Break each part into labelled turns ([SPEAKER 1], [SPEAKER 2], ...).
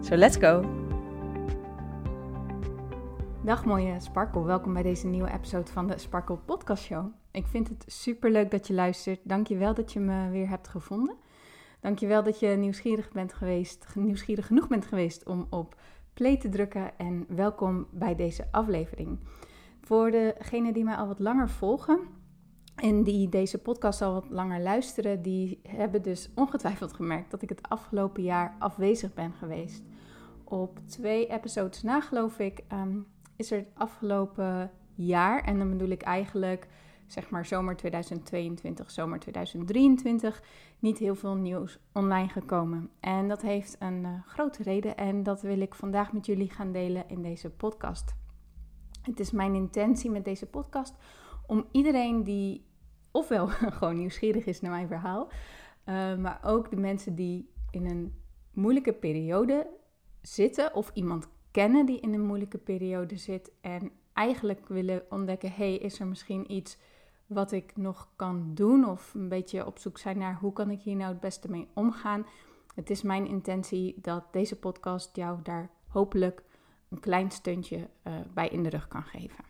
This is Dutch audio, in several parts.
[SPEAKER 1] So let's go! Dag mooie Sparkle, welkom bij deze nieuwe episode van de Sparkle Podcast Show. Ik vind het super leuk dat je luistert. Dank je wel dat je me weer hebt gevonden. Dank je wel dat je nieuwsgierig bent geweest, nieuwsgierig genoeg bent geweest om op play te drukken. En welkom bij deze aflevering. Voor degenen die mij al wat langer volgen, en die deze podcast al wat langer luisteren, die hebben dus ongetwijfeld gemerkt dat ik het afgelopen jaar afwezig ben geweest. Op twee episodes na, geloof ik, um, is er het afgelopen jaar, en dan bedoel ik eigenlijk zeg maar zomer 2022, zomer 2023, niet heel veel nieuws online gekomen. En dat heeft een uh, grote reden en dat wil ik vandaag met jullie gaan delen in deze podcast. Het is mijn intentie met deze podcast om iedereen die ofwel gewoon nieuwsgierig is naar mijn verhaal, uh, maar ook de mensen die in een moeilijke periode zitten of iemand kennen die in een moeilijke periode zit en eigenlijk willen ontdekken, hey, is er misschien iets wat ik nog kan doen of een beetje op zoek zijn naar hoe kan ik hier nou het beste mee omgaan. Het is mijn intentie dat deze podcast jou daar hopelijk een klein stuntje uh, bij in de rug kan geven.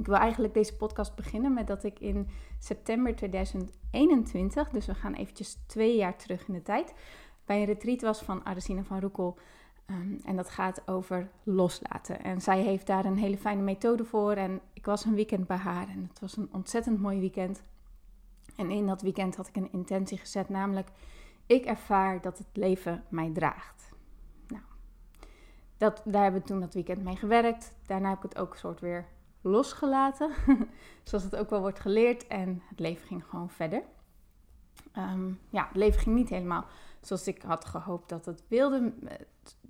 [SPEAKER 1] Ik wil eigenlijk deze podcast beginnen met dat ik in september 2021, dus we gaan eventjes twee jaar terug in de tijd, bij een retreat was van Aresina van Roekel. Um, en dat gaat over loslaten. En zij heeft daar een hele fijne methode voor. En ik was een weekend bij haar en het was een ontzettend mooi weekend. En in dat weekend had ik een intentie gezet, namelijk ik ervaar dat het leven mij draagt. Nou, dat, daar hebben we toen dat weekend mee gewerkt. Daarna heb ik het ook soort weer losgelaten, zoals het ook wel wordt geleerd. En het leven ging gewoon verder. Um, ja, het leven ging niet helemaal zoals ik had gehoopt dat het wilde.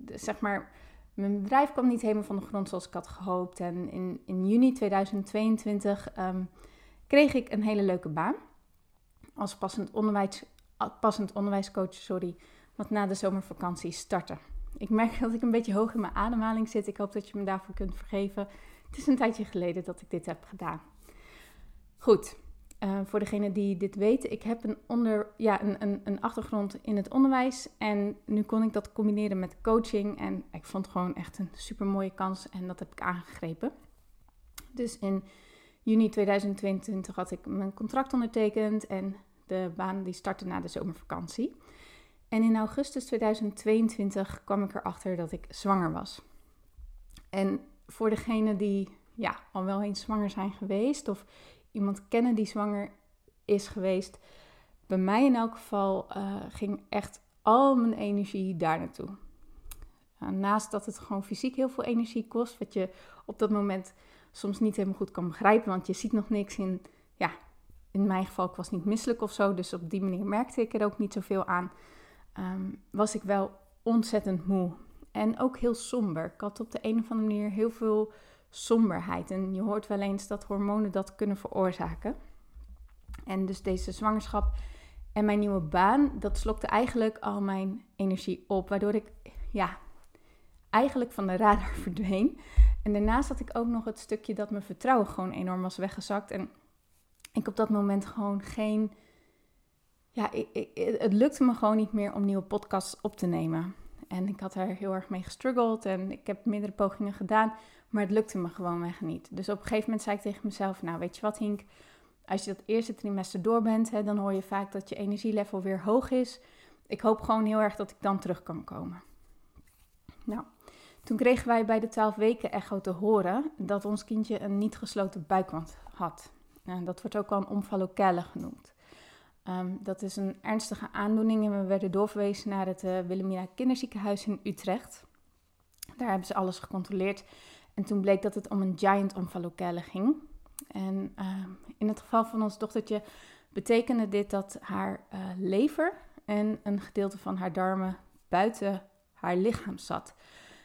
[SPEAKER 1] Zeg maar, mijn bedrijf kwam niet helemaal van de grond zoals ik had gehoopt. En in, in juni 2022 um, ehm, kreeg ik een hele leuke baan als passend, onderwijs, passend onderwijscoach, sorry, wat na de zomervakantie startte. Ik merk dat ik een beetje hoog in mijn ademhaling zit. Ik hoop dat je me daarvoor kunt vergeven. Het is een tijdje geleden dat ik dit heb gedaan. Goed, uh, voor degene die dit weten, ik heb een, onder, ja, een, een, een, achtergrond in het onderwijs. En nu kon ik dat combineren met coaching. En ik vond het gewoon echt een super mooie kans en dat heb ik aangegrepen. Dus in juni 2022 had ik mijn contract ondertekend en de baan die startte na de zomervakantie. En in augustus 2022 kwam ik erachter dat ik zwanger was. En voor degenen die ja, al wel eens zwanger zijn geweest of iemand kennen die zwanger is geweest, bij mij in elk geval uh, ging echt al mijn energie daar naartoe. Uh, naast dat het gewoon fysiek heel veel energie kost, wat je op dat moment soms niet helemaal goed kan begrijpen, want je ziet nog niks in. Ja, in mijn geval, ik was niet misselijk of zo, dus op die manier merkte ik er ook niet zoveel aan. Um, was ik wel ontzettend moe. En ook heel somber. Ik had op de een of andere manier heel veel somberheid. En je hoort wel eens dat hormonen dat kunnen veroorzaken. En dus deze zwangerschap en mijn nieuwe baan, dat slokte eigenlijk al mijn energie op. Waardoor ik, ja, eigenlijk van de radar verdween. En daarnaast had ik ook nog het stukje dat mijn vertrouwen gewoon enorm was weggezakt. En ik op dat moment gewoon geen. Ja, ik, ik, het lukte me gewoon niet meer om nieuwe podcasts op te nemen. En ik had er heel erg mee gestruggeld en ik heb meerdere pogingen gedaan, maar het lukte me gewoonweg niet. Dus op een gegeven moment zei ik tegen mezelf, nou weet je wat Hink, als je dat eerste trimester door bent, hè, dan hoor je vaak dat je energielevel weer hoog is. Ik hoop gewoon heel erg dat ik dan terug kan komen. Nou, toen kregen wij bij de 12 weken echo te horen dat ons kindje een niet gesloten buikwand had. En dat wordt ook wel een genoemd. Um, dat is een ernstige aandoening en we werden doorverwezen naar het uh, Wilhelmina Kinderziekenhuis in Utrecht. Daar hebben ze alles gecontroleerd en toen bleek dat het om een giant omvalocale ging. En uh, in het geval van ons dochtertje betekende dit dat haar uh, lever en een gedeelte van haar darmen buiten haar lichaam zat.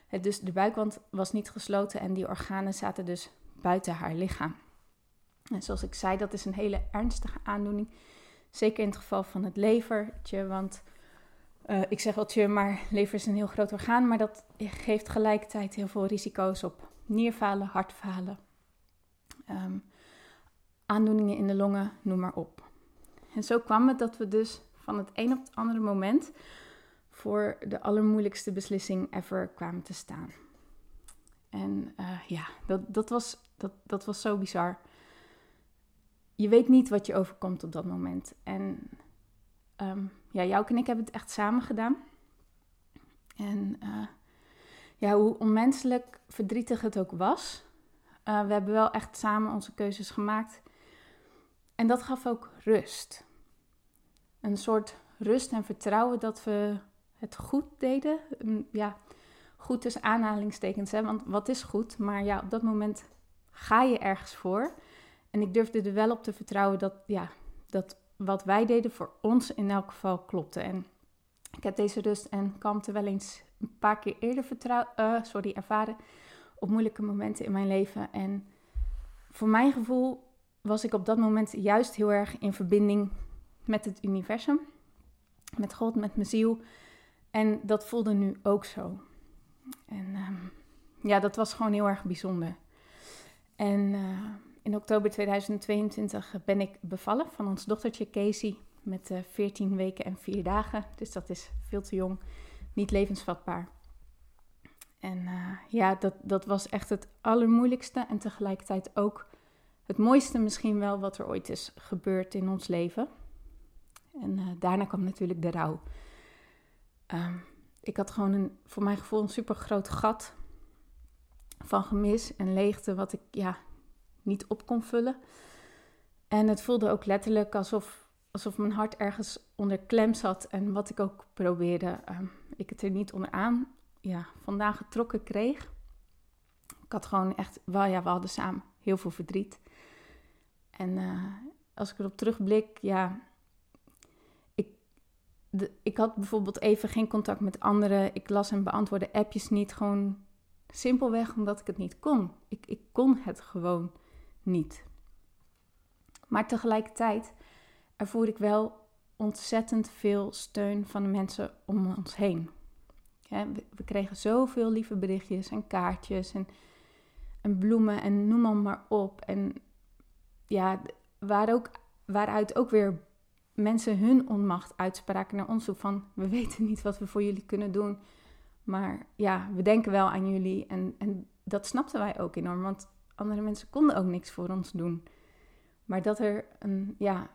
[SPEAKER 1] Het, dus de buikwand was niet gesloten en die organen zaten dus buiten haar lichaam. En zoals ik zei, dat is een hele ernstige aandoening. Zeker in het geval van het levertje, want uh, ik zeg wel tje, maar lever is een heel groot orgaan, maar dat geeft gelijkertijd heel veel risico's op nierfalen, hartfalen, um, aandoeningen in de longen, noem maar op. En zo kwam het dat we dus van het een op het andere moment voor de allermoeilijkste beslissing ever kwamen te staan. En uh, ja, dat, dat, was, dat, dat was zo bizar. Je weet niet wat je overkomt op dat moment. En um, ja, jou en ik hebben het echt samen gedaan. En uh, ja, hoe onmenselijk verdrietig het ook was, uh, we hebben wel echt samen onze keuzes gemaakt. En dat gaf ook rust. Een soort rust en vertrouwen dat we het goed deden. Ja, goed tussen aanhalingstekens, hè? want wat is goed? Maar ja, op dat moment ga je ergens voor. En ik durfde er wel op te vertrouwen dat, ja, dat wat wij deden voor ons in elk geval klopte. En ik heb deze rust en kalmte wel eens een paar keer eerder vertrouw, uh, sorry, ervaren op moeilijke momenten in mijn leven. En voor mijn gevoel was ik op dat moment juist heel erg in verbinding met het universum, met God, met mijn ziel. En dat voelde nu ook zo. En um, ja, dat was gewoon heel erg bijzonder. En uh, in oktober 2022 ben ik bevallen van ons dochtertje Casey met uh, 14 weken en 4 dagen. Dus dat is veel te jong, niet levensvatbaar. En uh, ja, dat, dat was echt het allermoeilijkste en tegelijkertijd ook het mooiste misschien wel wat er ooit is gebeurd in ons leven. En uh, daarna kwam natuurlijk de rouw. Um, ik had gewoon een, voor mijn gevoel een super groot gat van gemis en leegte, wat ik ja, niet op kon vullen. En het voelde ook letterlijk alsof, alsof mijn hart ergens onder klem zat. En wat ik ook probeerde, um, ik het er niet onderaan ja, vandaan getrokken kreeg. Ik had gewoon echt, wel ja, we hadden samen heel veel verdriet. En uh, als ik erop terugblik, ja, ik, de, ik had bijvoorbeeld even geen contact met anderen. Ik las en beantwoordde appjes niet, gewoon simpelweg omdat ik het niet kon. Ik, ik kon het gewoon niet. Maar tegelijkertijd ervoer ik wel ontzettend veel steun van de mensen om ons heen. we, kregen zoveel lieve berichtjes en kaartjes en, en bloemen en noem maar op. En ja, waar ook, waaruit ook weer mensen hun onmacht uitspraken naar ons toe van we weten niet wat we voor jullie kunnen doen. Maar ja, we denken wel aan jullie en, en dat snapten wij ook enorm, want andere mensen konden ook niks voor ons doen. Maar dat er een, ja,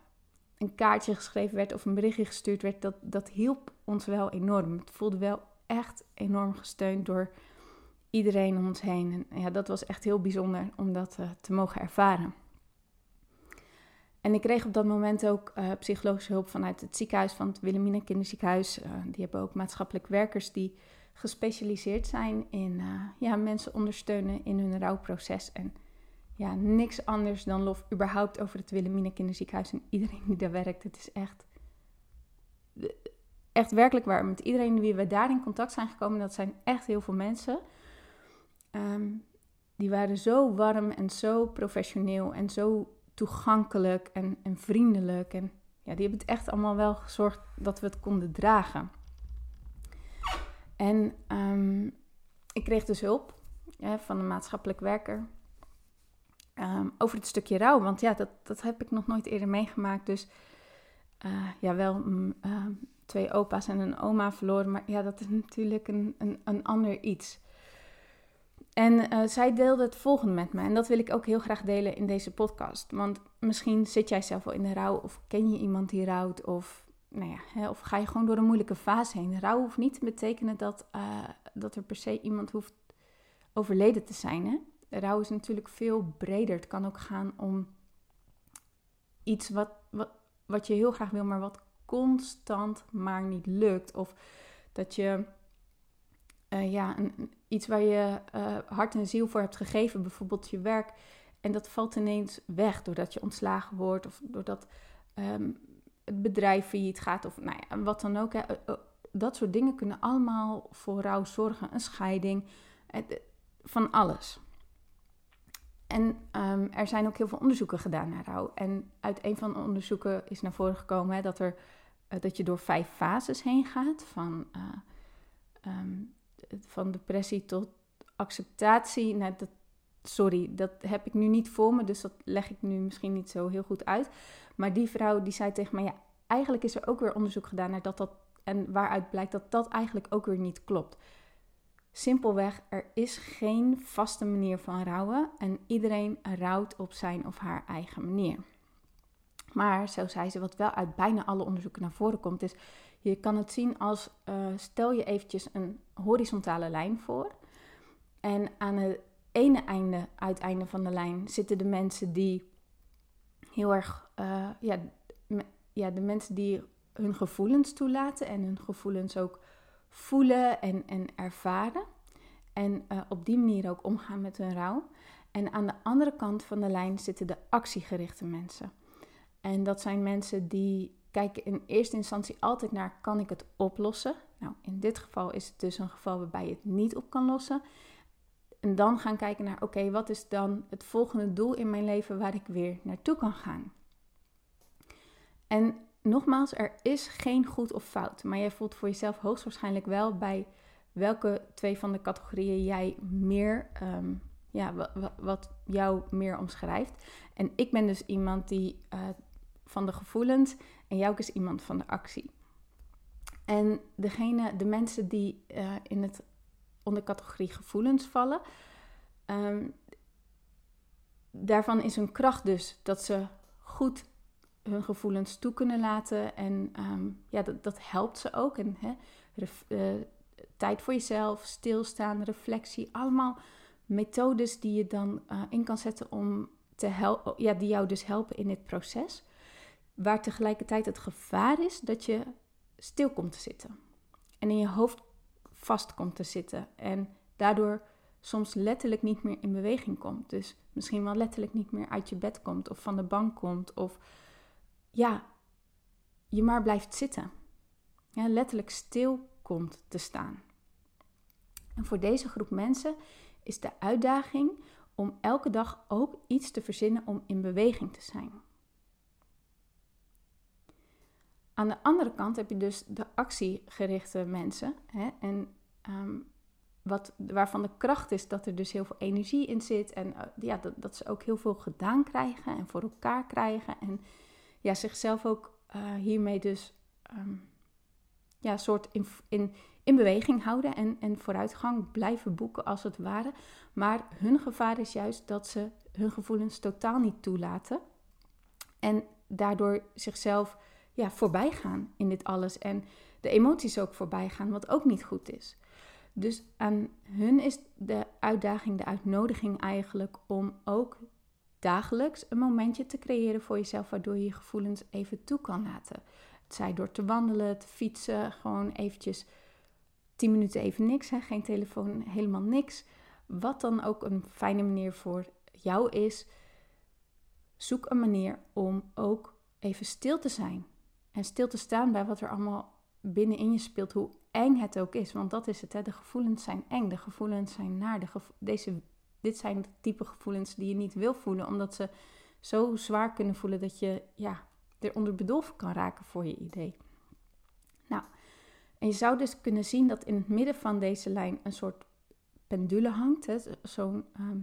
[SPEAKER 1] een kaartje geschreven werd of een berichtje gestuurd werd, dat, dat hielp ons wel enorm. Het voelde wel echt enorm gesteund door iedereen om ons heen. En ja, dat was echt heel bijzonder om dat uh, te mogen ervaren. En ik kreeg op dat moment ook uh, psychologische hulp vanuit het ziekenhuis, van het Wilhelmina Kinderziekenhuis. Uh, die hebben ook maatschappelijk werkers die gespecialiseerd zijn in uh, ja, mensen ondersteunen in hun rouwproces. En ja, niks anders dan lof überhaupt over het Wilhelmina Kinderziekenhuis en iedereen die daar werkt. Het is echt, echt werkelijk waar. Met iedereen wie we daar in contact zijn gekomen, dat zijn echt heel veel mensen. Um, die waren zo warm en zo professioneel en zo toegankelijk en, en vriendelijk. En ja, die hebben het echt allemaal wel gezorgd dat we het konden dragen. En um, ik kreeg dus hulp van een maatschappelijk werker um, over het stukje rouw. Want ja, dat, dat heb ik nog nooit eerder meegemaakt. Dus uh, ja, wel um, twee opa's en een oma verloren. Maar ja, dat is natuurlijk een, een, een ander iets. En uh, zij deelde het volgende met me. En dat wil ik ook heel graag delen in deze podcast. Want misschien zit jij zelf wel in de rouw. Of ken je iemand die rouwt. Of nou ja, of ga je gewoon door een moeilijke fase heen. Rouw hoeft niet te betekenen dat, uh, dat er per se iemand hoeft overleden te zijn. Hè? Rouw is natuurlijk veel breder. Het kan ook gaan om iets wat, wat, wat je heel graag wil, maar wat constant maar niet lukt. Of dat je uh, ja, iets waar je uh, hart en ziel voor hebt gegeven, bijvoorbeeld je werk, en dat valt ineens weg doordat je ontslagen wordt of doordat um, het bedrijf failliet gaat of nou ja, wat dan ook. Hè. dat soort dingen kunnen allemaal voor rouw zorgen. Een scheiding, van alles. En ehm, er zijn ook heel veel onderzoeken gedaan naar rouw. En uit een van de onderzoeken is naar voren gekomen hè, dat, er, eh, dat je door vijf fases heen gaat. Van, eh, ehm, van depressie tot acceptatie. Nou, sorry, dat heb ik nu niet voor me, dus dat leg ik nu misschien niet zo heel goed uit. Maar die vrouw die zei tegen mij, ja, eigenlijk is er ook weer onderzoek gedaan naar dat dat... En waaruit blijkt dat dat eigenlijk ook weer niet klopt. Simpelweg, er is geen vaste manier van rouwen en iedereen rouwt op zijn of haar eigen manier. Maar, zo zei ze, wat wel uit bijna alle onderzoeken naar voren komt, is je kan het zien als, uh, stel je eventjes een horizontale lijn voor. En aan het ene einde, uiteinde van de lijn, zitten de mensen die heel erg, uh, ja, ja, de mensen die hun gevoelens toelaten en hun gevoelens ook voelen en, en ervaren. En uh, op die manier ook omgaan met hun rouw. En aan de andere kant van de lijn zitten de actiegerichte mensen. En dat zijn mensen die kijken in eerste instantie altijd naar: kan ik het oplossen? Nou, in dit geval is het dus een geval waarbij je het niet op kan lossen. En dan gaan kijken naar: oké, wat is dan het volgende doel in mijn leven waar ik weer naartoe kan gaan? En nogmaals, er is geen goed of fout. Maar jij voelt voor jezelf hoogstwaarschijnlijk wel bij welke twee van de categorieën jij meer, ehm, ja, wat jou meer omschrijft. En ik ben dus iemand die uh, van de gevoelens en jou is iemand van de actie. En degene, de mensen die uh, in het onder categorie gevoelens vallen, um, daarvan is hun kracht dus dat ze goed hun gevoelens toe kunnen laten. En ehm, ja, dat, dat helpt ze ook. En hè, uh, tijd voor jezelf, stilstaan, reflectie. Allemaal methodes die je dan uh, in kan zetten om te helpen, ja, die jou dus helpen in dit proces. Waar tegelijkertijd het gevaar is dat je stil komt te zitten. En in je hoofd vast komt te zitten. En daardoor soms letterlijk niet meer in beweging komt. Dus misschien wel letterlijk niet meer uit je bed komt of van de bank komt. Of ja, je maar blijft zitten. Ja, letterlijk stil komt te staan. En voor deze groep mensen is de uitdaging om elke dag ook iets te verzinnen om in beweging te zijn. Aan de andere kant heb je dus de actiegerichte mensen. Hè, en ehm, wat, waarvan de kracht is dat er dus heel veel energie in zit. En eh, ja, dat, dat, ze ook heel veel gedaan krijgen en voor elkaar krijgen. En ja, zichzelf ook uh, hiermee dus um, ja, soort in, in, in beweging houden en, en vooruitgang blijven boeken als het ware. Maar hun gevaar is juist dat ze hun gevoelens totaal niet toelaten. En daardoor zichzelf ja, voorbij gaan in dit alles. En de emoties ook voorbij gaan, wat ook niet goed is. Dus aan hun is de uitdaging, de uitnodiging eigenlijk om ook dagelijks een momentje te creëren voor jezelf, waardoor je je gevoelens even toe kan laten. Het zij door te wandelen, te fietsen, gewoon eventjes 10 minuten even niks, geen telefoon, helemaal niks. Wat dan ook een fijne manier voor jou is, zoek een manier om ook even stil te zijn. En stil te staan bij wat er allemaal binnenin je speelt, hoe eng het ook is. Want dat is het, hè? de gevoelens zijn eng, de gevoelens zijn naar. De deze dit zijn de type gevoelens die je niet wil voelen, omdat ze zo zwaar kunnen voelen dat je ja, eronder bedolven kan raken voor je idee. Nou, en je zou dus kunnen zien dat in het midden van deze lijn een soort pendule hangt. Zo'n, ehm,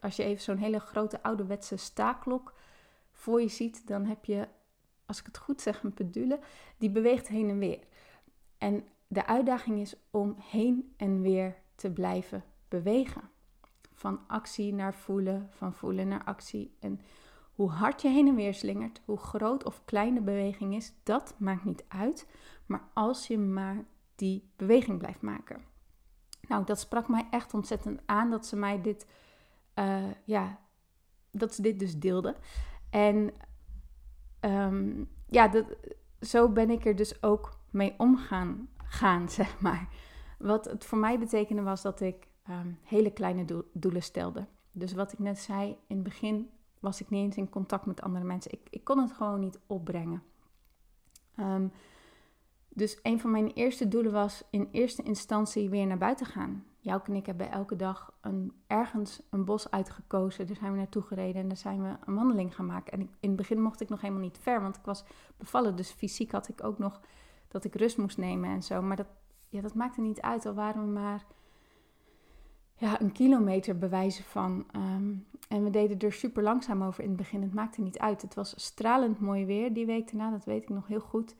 [SPEAKER 1] als je even zo'n hele grote ouderwetse staaklok voor je ziet, dan heb je, als ik het goed zeg, een pendule die beweegt heen en weer. En de uitdaging is om heen en weer te blijven bewegen van actie naar voelen, van voelen naar actie. En hoe hard je heen en weer slingert, hoe groot of klein de beweging is, dat maakt niet uit. Maar als je maar die beweging blijft maken. Nou, dat sprak mij echt ontzettend aan dat ze mij dit, uh, ja, dat ze dit dus deelde. En um, ja, dat, zo ben ik er dus ook mee omgaan, gaan, zeg maar. Wat het voor mij betekende was dat ik Ehm, hele kleine doelen stelde. Dus wat ik net zei, in het begin was ik niet eens in contact met andere mensen. Ik, ik kon het gewoon niet opbrengen. Ehm, Dus een van mijn eerste doelen was in eerste instantie weer naar buiten gaan. Jouw en ik hebben elke dag een, ergens een bos uitgekozen. Daar zijn we naartoe gereden en daar zijn we een wandeling gaan maken. En in het begin mocht ik nog helemaal niet ver, want ik was bevallen. Dus fysiek had ik ook nog dat ik rust moest nemen en zo. Maar dat, ja, dat maakte niet uit, al waren we maar ja, een kilometer bewijzen van. Ehm, en we deden er super langzaam over in het begin. Het maakte niet uit. Het was stralend mooi weer die week daarna, dat weet ik nog heel goed.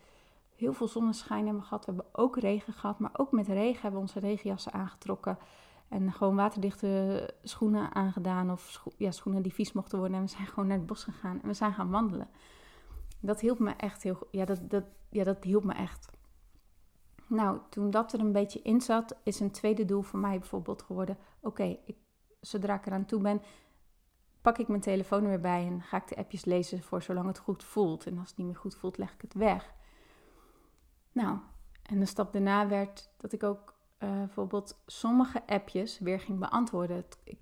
[SPEAKER 1] Heel veel zonneschijn hebben gehad. We hebben ook regen gehad, maar ook met regen hebben we onze regenjassen aangetrokken. En gewoon waterdichte schoenen aangedaan. Of ja, schoenen die vies mochten worden. En we zijn gewoon naar het bos gegaan. En we zijn gaan wandelen. Dat hielp me echt heel Ja, dat, dat, ja, dat hielp me echt. Nou, toen dat er een beetje in zat, is een tweede doel voor mij bijvoorbeeld geworden. Oké, zodra ik eraan toe ben, pak ik mijn telefoon er weer bij en ga ik de appjes lezen voor zolang het goed voelt. En als het niet meer goed voelt, leg ik het weg. Nou, en de stap daarna werd dat ik ook uh, bijvoorbeeld sommige appjes weer ging beantwoorden. Ik,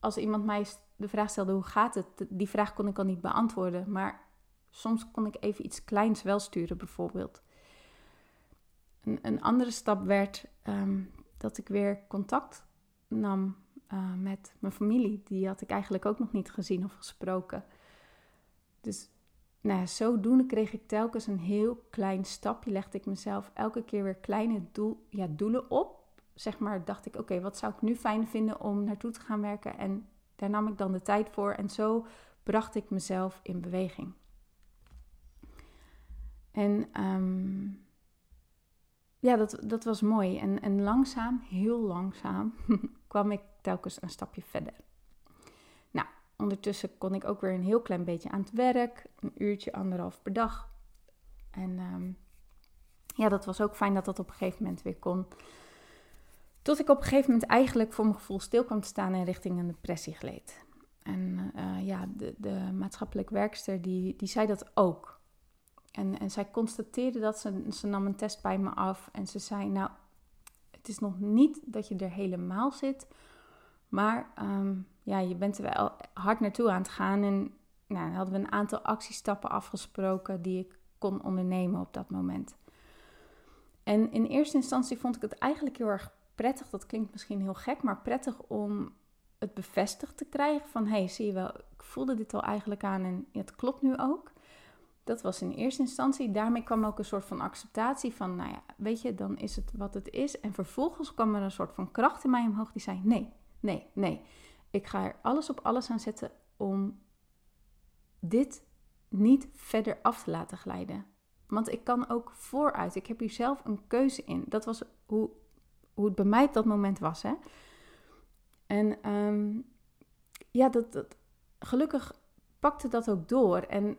[SPEAKER 1] als iemand mij de vraag stelde hoe gaat het, die vraag kon ik al niet beantwoorden. Maar soms kon ik even iets kleins wel sturen bijvoorbeeld. Een, een andere stap werd ehm, dat ik weer contact nam uh, met mijn familie. Die had ik eigenlijk ook nog niet gezien of gesproken. Dus nou zodoende kreeg ik telkens een heel klein stapje. Legde ik mezelf elke keer weer kleine doel, ja, doelen op. Zeg maar, dacht ik, oké, wat zou ik nu fijn vinden om naartoe te gaan werken? En daar nam ik dan de tijd voor. En zo bracht ik mezelf in beweging. En um, ja, dat, dat was mooi. En, en langzaam, heel langzaam, kwam ik telkens een stapje verder. Ondertussen kon ik ook weer een heel klein beetje aan het werk. Een uurtje, anderhalf per dag. En ehm, ja, dat was ook fijn dat dat op een gegeven moment weer kon. Tot ik op een gegeven moment eigenlijk voor mijn gevoel stil kwam te staan en richting een depressie gleed. En uh, ja, de, de maatschappelijk werkster die, die zei dat ook. En, en zij constateerde dat, ze, ze nam een test bij me af en ze zei, nou, het is nog niet dat je er helemaal zit, maar ehm, ja, je bent er wel hard naartoe aan het gaan. En nou, hadden we een aantal actiestappen afgesproken die ik kon ondernemen op dat moment. En in eerste instantie vond ik het eigenlijk heel erg prettig, dat klinkt misschien heel gek, maar prettig om het bevestigd te krijgen van, hey, zie je wel, ik voelde dit al eigenlijk aan en het klopt nu ook. Dat was in eerste instantie. Daarmee kwam ook een soort van acceptatie van, nou ja, weet je, dan is het wat het is. En vervolgens kwam er een soort van kracht in mij omhoog die zei, nee, nee, nee. Ik ga er alles op alles aan zetten om dit niet verder af te laten glijden. Want ik kan ook vooruit. Ik heb hier zelf een keuze in. Dat was hoe, hoe het bij mij op dat moment was. Hè? En ehm, ja, dat, dat, gelukkig pakte dat ook door. En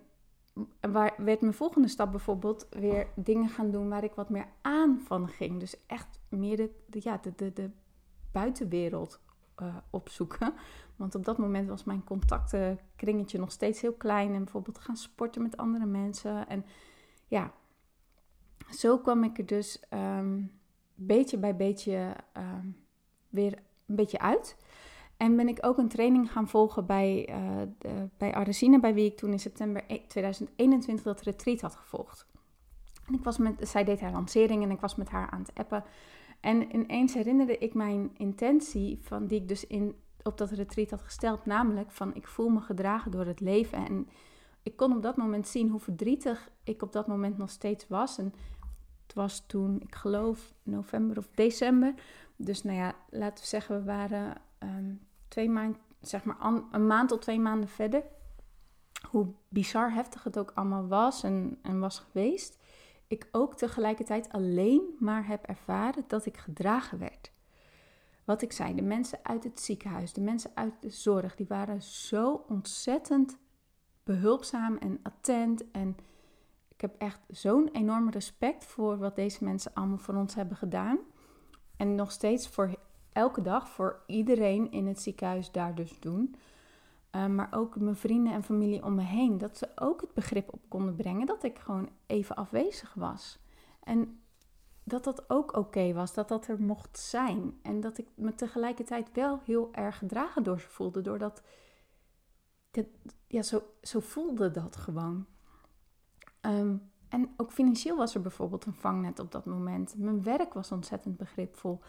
[SPEAKER 1] waar werd mijn volgende stap bijvoorbeeld weer dingen gaan doen waar ik wat meer aan van ging. Dus echt meer de, ja, de, de, de buitenwereld uh, opzoeken. Want op dat moment was mijn contactenkringetje nog steeds heel klein. En bijvoorbeeld gaan sporten met andere mensen. En ja, zo kwam ik er dus um, beetje bij beetje um, weer een beetje uit. En ben ik ook een training gaan volgen bij, uh, bij Aresine, bij wie ik toen in september 2021 e-, dat retreat had gevolgd. En ik was met, zij deed haar lancering en ik was met haar aan het appen. En ineens herinnerde ik mijn intentie van die ik dus in, op dat retreat had gesteld, namelijk van ik voel me gedragen door het leven. En ik kon op dat moment zien hoe verdrietig ik op dat moment nog steeds was. En het was toen, ik geloof, november of december. Dus nou ja, laten we zeggen, we waren ehm, twee maanden, zeg maar een maand tot twee maanden verder, hoe bizar heftig het ook allemaal was en, en was geweest, ik ook tegelijkertijd alleen maar heb ervaren dat ik gedragen werd. Wat ik zei, de mensen uit het ziekenhuis, de mensen uit de zorg, die waren zo ontzettend behulpzaam en attent. En ik heb echt zo'n enorm respect voor wat deze mensen allemaal voor ons hebben gedaan. En nog steeds voor elke dag voor iedereen in het ziekenhuis daar dus doen. Uh, maar ook mijn vrienden en familie om me heen. Dat ze ook het begrip op konden brengen dat ik gewoon even afwezig was. En dat dat ook oké was, dat dat er mocht zijn. En dat ik me tegelijkertijd wel heel erg gedragen door ze voelde. Doordat, ja, zo, zo voelde dat gewoon. Um, en ook financieel was er bijvoorbeeld een vangnet op dat moment. Mijn werk was ontzettend begripvol.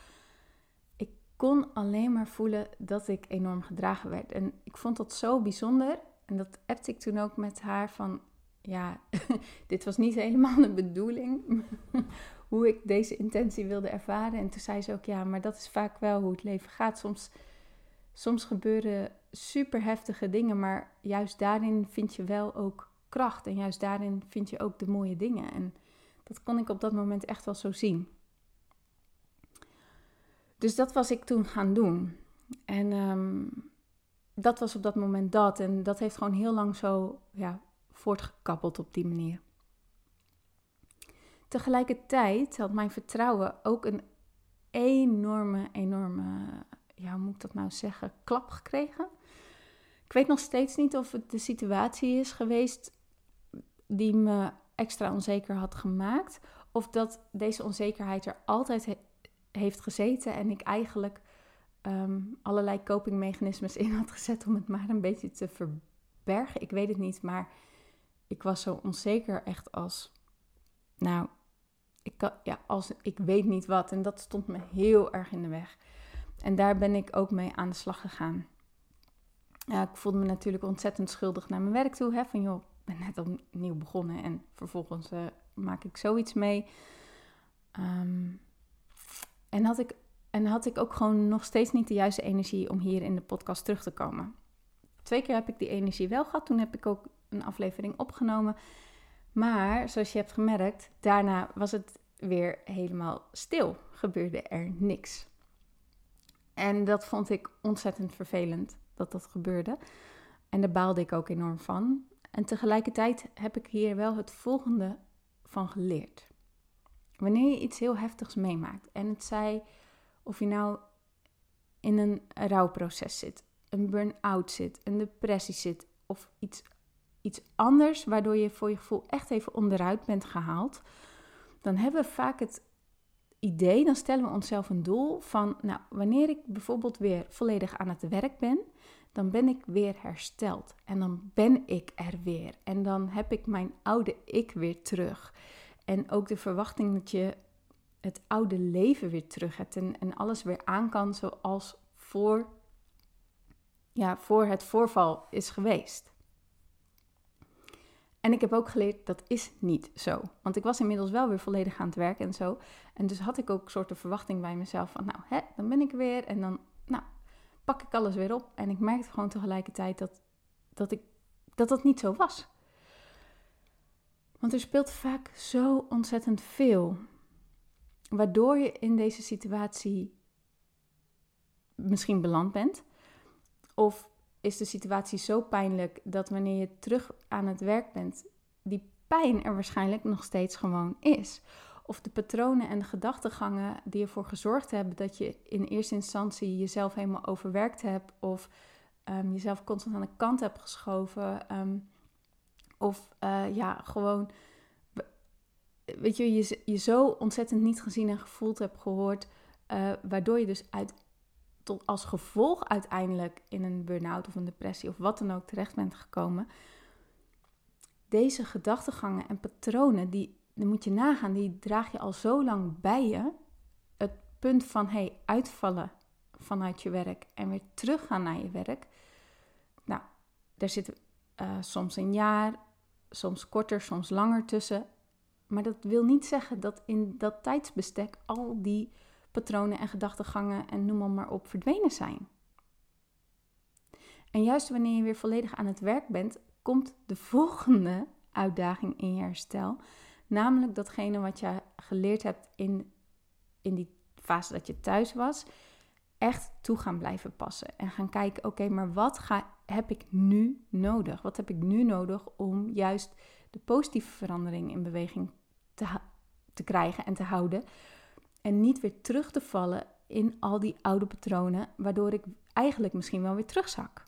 [SPEAKER 1] Kon alleen maar voelen dat ik enorm gedragen werd. En ik vond dat zo bijzonder. En dat appte ik toen ook met haar van... Ja, dit was niet helemaal de bedoeling. hoe ik deze intentie wilde ervaren. En toen zei ze ook, ja, maar dat is vaak wel hoe het leven gaat. Soms, soms gebeuren super heftige dingen, maar juist daarin vind je wel ook kracht. En juist daarin vind je ook de mooie dingen. En dat kon ik op dat moment echt wel zo zien. Dus dat was ik toen gaan doen. En ehm, dat was op dat moment dat. En dat heeft gewoon heel lang zo ja, voortgekappeld op die manier. Tegelijkertijd had mijn vertrouwen ook een enorme, enorme, ja, hoe moet ik dat nou zeggen, klap gekregen. Ik weet nog steeds niet of het de situatie is geweest die me extra onzeker had gemaakt. Of dat deze onzekerheid er altijd heeft gezeten en ik eigenlijk ehm, allerlei copingmechanismes in had gezet om het maar een beetje te verbergen. Ik weet het niet, maar ik was zo onzeker echt als, nou, ik, ja, als, ik weet niet wat. En dat stond me heel erg in de weg. En daar ben ik ook mee aan de slag gegaan. Ja, ik voelde me natuurlijk ontzettend schuldig naar mijn werk toe. Hè, van joh, ik ben net opnieuw begonnen en vervolgens uh, maak ik zoiets mee. Ehm, en, had ik, en had ik ook gewoon nog steeds niet de juiste energie om hier in de podcast terug te komen. Twee keer heb ik die energie wel gehad. Toen heb ik ook een aflevering opgenomen. Maar zoals je hebt gemerkt, daarna was het weer helemaal stil. Gebeurde er niks. En dat vond ik ontzettend vervelend dat dat gebeurde. En daar baalde ik ook enorm van. En tegelijkertijd heb ik hier wel het volgende van geleerd. Wanneer je iets heel heftigs meemaakt en het zij of je nou in een rouwproces zit, een burn-out zit, een depressie zit of iets iets anders, waardoor je voor je gevoel echt even onderuit bent gehaald, dan hebben we vaak het idee, dan stellen we onszelf een doel van, nou, wanneer ik bijvoorbeeld weer volledig aan het werk ben, dan ben ik weer hersteld en dan ben ik er weer en dan heb ik mijn oude ik weer terug. En ook de verwachting dat je het oude leven weer terug hebt en, en alles weer aan kan zoals voor, ja, voor het voorval is geweest. En ik heb ook geleerd dat is niet zo. Want ik was inmiddels wel weer volledig aan het werk en zo. En dus had ik ook een soort verwachting bij mezelf van, nou, hè, dan ben ik weer en dan, nou, pak ik alles weer op. En ik merkte gewoon tegelijkertijd dat dat, ik, dat, dat niet zo was. Want er speelt vaak zo ontzettend veel. Waardoor je in deze situatie misschien beland bent. Of is de situatie zo pijnlijk dat wanneer je terug aan het werk bent, die pijn er waarschijnlijk nog steeds gewoon is. Of de patronen en de gedachtegangen die ervoor gezorgd hebben dat je in eerste instantie jezelf helemaal overwerkt hebt, of um, jezelf constant aan de kant hebt geschoven, ehm, of uh, ja, gewoon, weet je, je, je zo ontzettend niet gezien en gevoeld hebt gehoord, uh, waardoor je dus uit tot als gevolg uiteindelijk in een burn-out of een depressie of wat dan ook terecht bent gekomen. Deze gedachtegangen en patronen, die, die moet je nagaan, die draag je al zo lang bij je. Het punt van hey, uitvallen vanuit je werk en weer teruggaan naar je werk. Nou, daar zit uh, soms een jaar, soms korter, soms langer tussen. Maar dat wil niet zeggen dat in dat tijdsbestek al die patronen en gedachtegangen en noem maar, op verdwenen zijn. En juist wanneer je weer volledig aan het werk bent, komt de volgende uitdaging in je herstel. Namelijk datgene wat je geleerd hebt in, in die fase dat je thuis was, echt toe gaan blijven passen. En gaan kijken, oké, maar wat ga, heb ik nu nodig? Wat heb ik nu nodig om juist de positieve verandering in beweging te, te krijgen en te houden? En niet weer terug te vallen in al die oude patronen, waardoor ik eigenlijk misschien wel weer terugzak.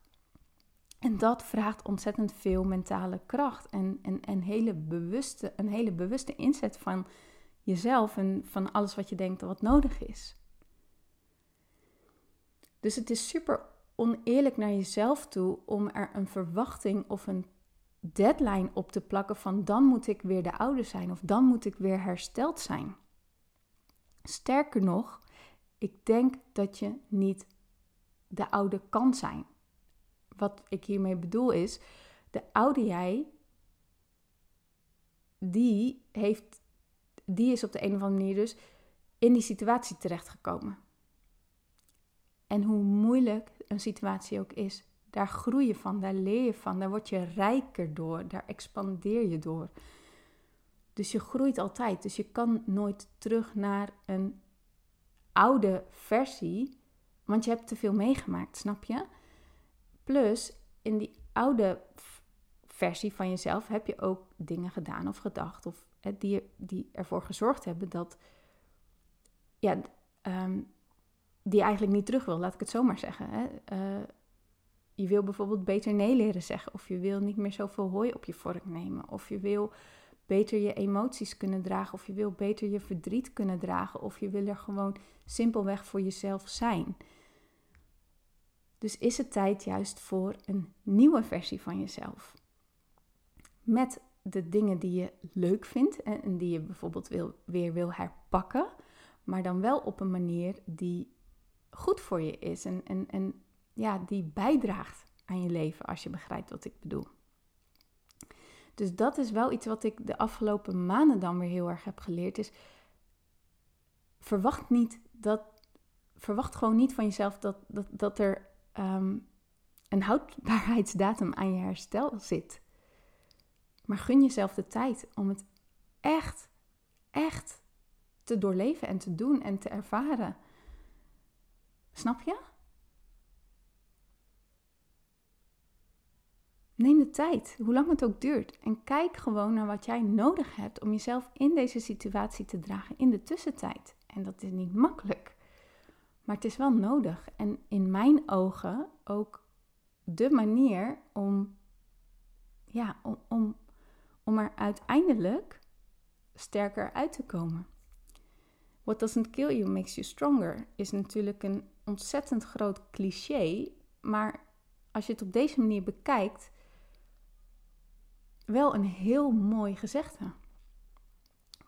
[SPEAKER 1] En dat vraagt ontzettend veel mentale kracht en, en, en hele bewuste, een hele bewuste inzet van jezelf en van alles wat je denkt wat nodig is. Dus het is super oneerlijk naar jezelf toe om er een verwachting of een deadline op te plakken van dan moet ik weer de oude zijn of dan moet ik weer hersteld zijn. Sterker nog, ik denk dat je niet de oude kan zijn. Wat ik hiermee bedoel is, de oude jij, die, heeft, die is op de een of andere manier dus in die situatie terechtgekomen. En hoe moeilijk een situatie ook is, daar groei je van, daar leer je van, daar word je rijker door, daar expandeer je door. Dus je groeit altijd. Dus je kan nooit terug naar een oude versie, want je hebt te veel meegemaakt, snap je? Plus, in die oude versie van jezelf heb je ook dingen gedaan of gedacht, of die, die ervoor gezorgd hebben dat, ja, um, die eigenlijk niet terug wil, laat ik het zo maar zeggen. Hè? Uh, je wil bijvoorbeeld beter nee leren zeggen, of je wil niet meer zoveel hooi op je vork nemen, of je wil beter je emoties kunnen dragen, of je wil beter je verdriet kunnen dragen, of je wil er gewoon simpelweg voor jezelf zijn. Dus is het tijd juist voor een nieuwe versie van jezelf. Met de dingen die je leuk vindt en die je bijvoorbeeld wil, weer wil herpakken, maar dan wel op een manier die goed voor je is en, en, en ja, die bijdraagt aan je leven, als je begrijpt wat ik bedoel. Dus dat is wel iets wat ik de afgelopen maanden dan weer heel erg heb geleerd. Is verwacht niet dat. Verwacht gewoon niet van jezelf dat, dat, dat er ehm, een houdbaarheidsdatum aan je herstel zit. Maar gun jezelf de tijd om het echt, echt te doorleven en te doen en te ervaren. Snap je? Neem de tijd, hoe lang het ook duurt. En kijk gewoon naar wat jij nodig hebt om jezelf in deze situatie te dragen in de tussentijd. En dat is niet makkelijk, maar het is wel nodig. En in mijn ogen ook de manier om, ja, om, om, om er uiteindelijk sterker uit te komen. What doesn't kill you makes you stronger is natuurlijk een ontzettend groot cliché, maar als je het op deze manier bekijkt, wel een heel mooi gezegde.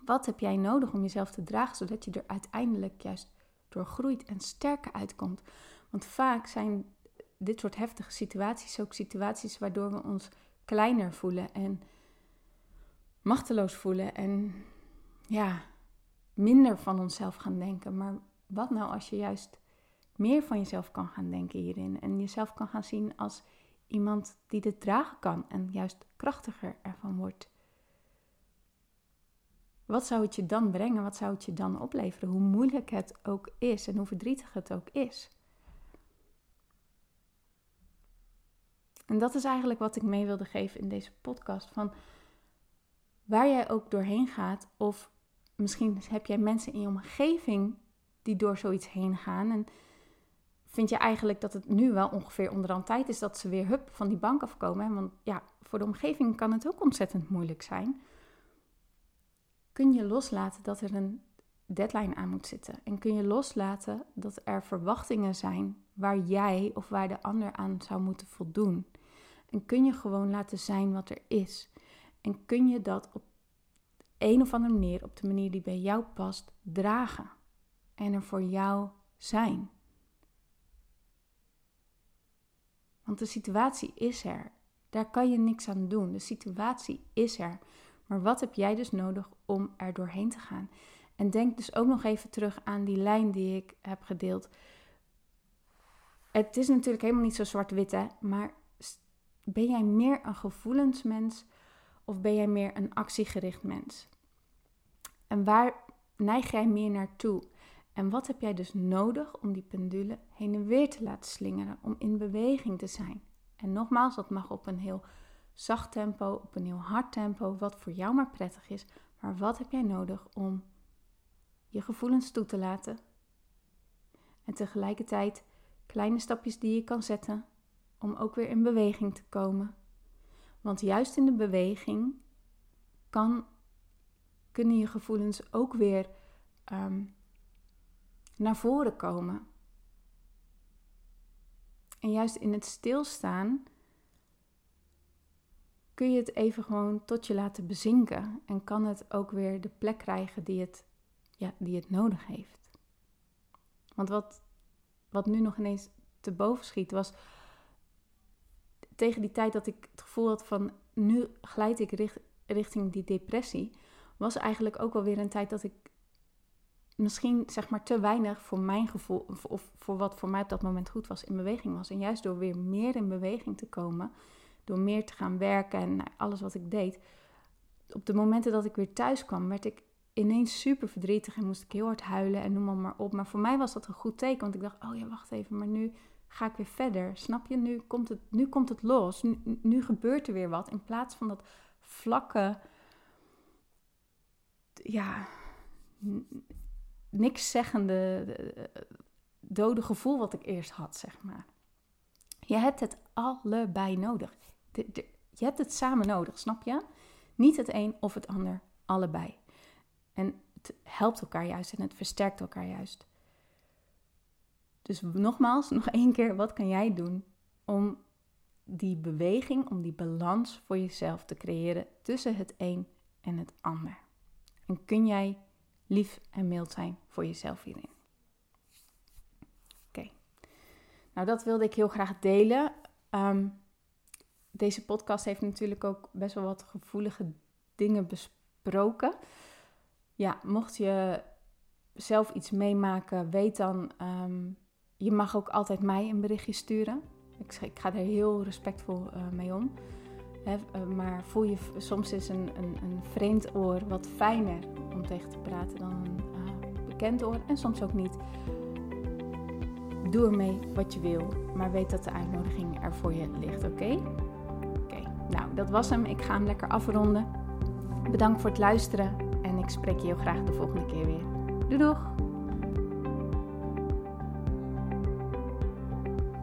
[SPEAKER 1] Wat heb jij nodig om jezelf te dragen, zodat je er uiteindelijk juist door groeit en sterker uitkomt? Want vaak zijn dit soort heftige situaties ook situaties waardoor we ons kleiner voelen en machteloos voelen en ja, minder van onszelf gaan denken. Maar wat nou als je juist meer van jezelf kan gaan denken hierin en jezelf kan gaan zien als iemand die dit dragen kan en juist krachtiger ervan wordt. Wat zou het je dan brengen? Wat zou het je dan opleveren? Hoe moeilijk het ook is en hoe verdrietig het ook is. En dat is eigenlijk wat ik mee wilde geven in deze podcast. Van waar jij ook doorheen gaat, of misschien heb jij mensen in je omgeving die door zoiets heen gaan. En vind je eigenlijk dat het nu wel ongeveer onderhand tijd is dat ze weer hup van die bank afkomen. Want ja, voor de omgeving kan het ook ontzettend moeilijk zijn. Kun je loslaten dat er een deadline aan moet zitten? En kun je loslaten dat er verwachtingen zijn waar jij of waar de ander aan zou moeten voldoen? En kun je gewoon laten zijn wat er is? En kun je dat op een of andere manier, op de manier die bij jou past, dragen? En er voor jou zijn? Want de situatie is er. Daar kan je niks aan doen. De situatie is er. Maar wat heb jij dus nodig om er doorheen te gaan? En denk dus ook nog even terug aan die lijn die ik heb gedeeld. Het is natuurlijk helemaal niet zo zwart-wit, hè? Maar ben jij meer een gevoelensmens of ben jij meer een actiegericht mens? En waar neig jij meer naartoe? En wat heb jij dus nodig om die pendule heen en weer te laten slingeren, om in beweging te zijn? En nogmaals, dat mag op een heel zacht tempo, op een heel hard tempo, wat voor jou maar prettig is. Maar wat heb jij nodig om je gevoelens toe te laten? En tegelijkertijd kleine stapjes die je kan zetten om ook weer in beweging te komen. Want juist in de beweging kan, kunnen je gevoelens ook weer ehm, naar voren komen. En juist in het stilstaan kun je het even gewoon tot je laten bezinken. En kan het ook weer de plek krijgen die het, ja, die het nodig heeft. Want wat, wat nu nog ineens te boven schiet was tegen die tijd dat ik het gevoel had van nu glijd ik richting die depressie, was eigenlijk ook wel weer een tijd dat ik misschien zeg maar te weinig voor mijn gevoel, of voor wat voor mij op dat moment goed was, in beweging was. En juist door weer meer in beweging te komen, door meer te gaan werken en alles wat ik deed, op de momenten dat ik weer thuis kwam, werd ik ineens super verdrietig en moest ik heel hard huilen en noem maar, maar op. Maar voor mij was dat een goed teken, want ik dacht, oh ja, wacht even, maar nu ga ik weer verder. Snap je? Nu komt het, nu komt het los. Nu, nu gebeurt er weer wat. In plaats van dat vlakke, ja, niks zeggende, dode gevoel wat ik eerst had, zeg maar. Je hebt het allebei nodig. je hebt het samen nodig, snap je? Niet het een of het ander, allebei. En het helpt elkaar juist en het versterkt elkaar juist. Dus nogmaals, nog één keer, wat kan jij doen om die beweging, om die balans voor jezelf te creëren tussen het een en het ander? En kun jij lief en mild zijn voor jezelf hierin? Oké, nou dat wilde ik heel graag delen. Ehm, deze podcast heeft natuurlijk ook best wel wat gevoelige dingen besproken. Ja, mocht je zelf iets meemaken, weet dan ehm, je mag ook altijd mij een berichtje sturen. Ik, ga er heel respectvol uh, mee om. Uh, maar voel je soms is een, een, een, vreemd oor wat fijner om tegen te praten dan een uh, bekend oor. En soms ook niet. Doe ermee wat je wil. Maar weet dat de uitnodiging er voor je ligt, oké? Oké, nou dat was hem. Ik ga hem lekker afronden. Bedankt voor het luisteren. En ik spreek je heel graag de volgende keer weer. Doei doeg!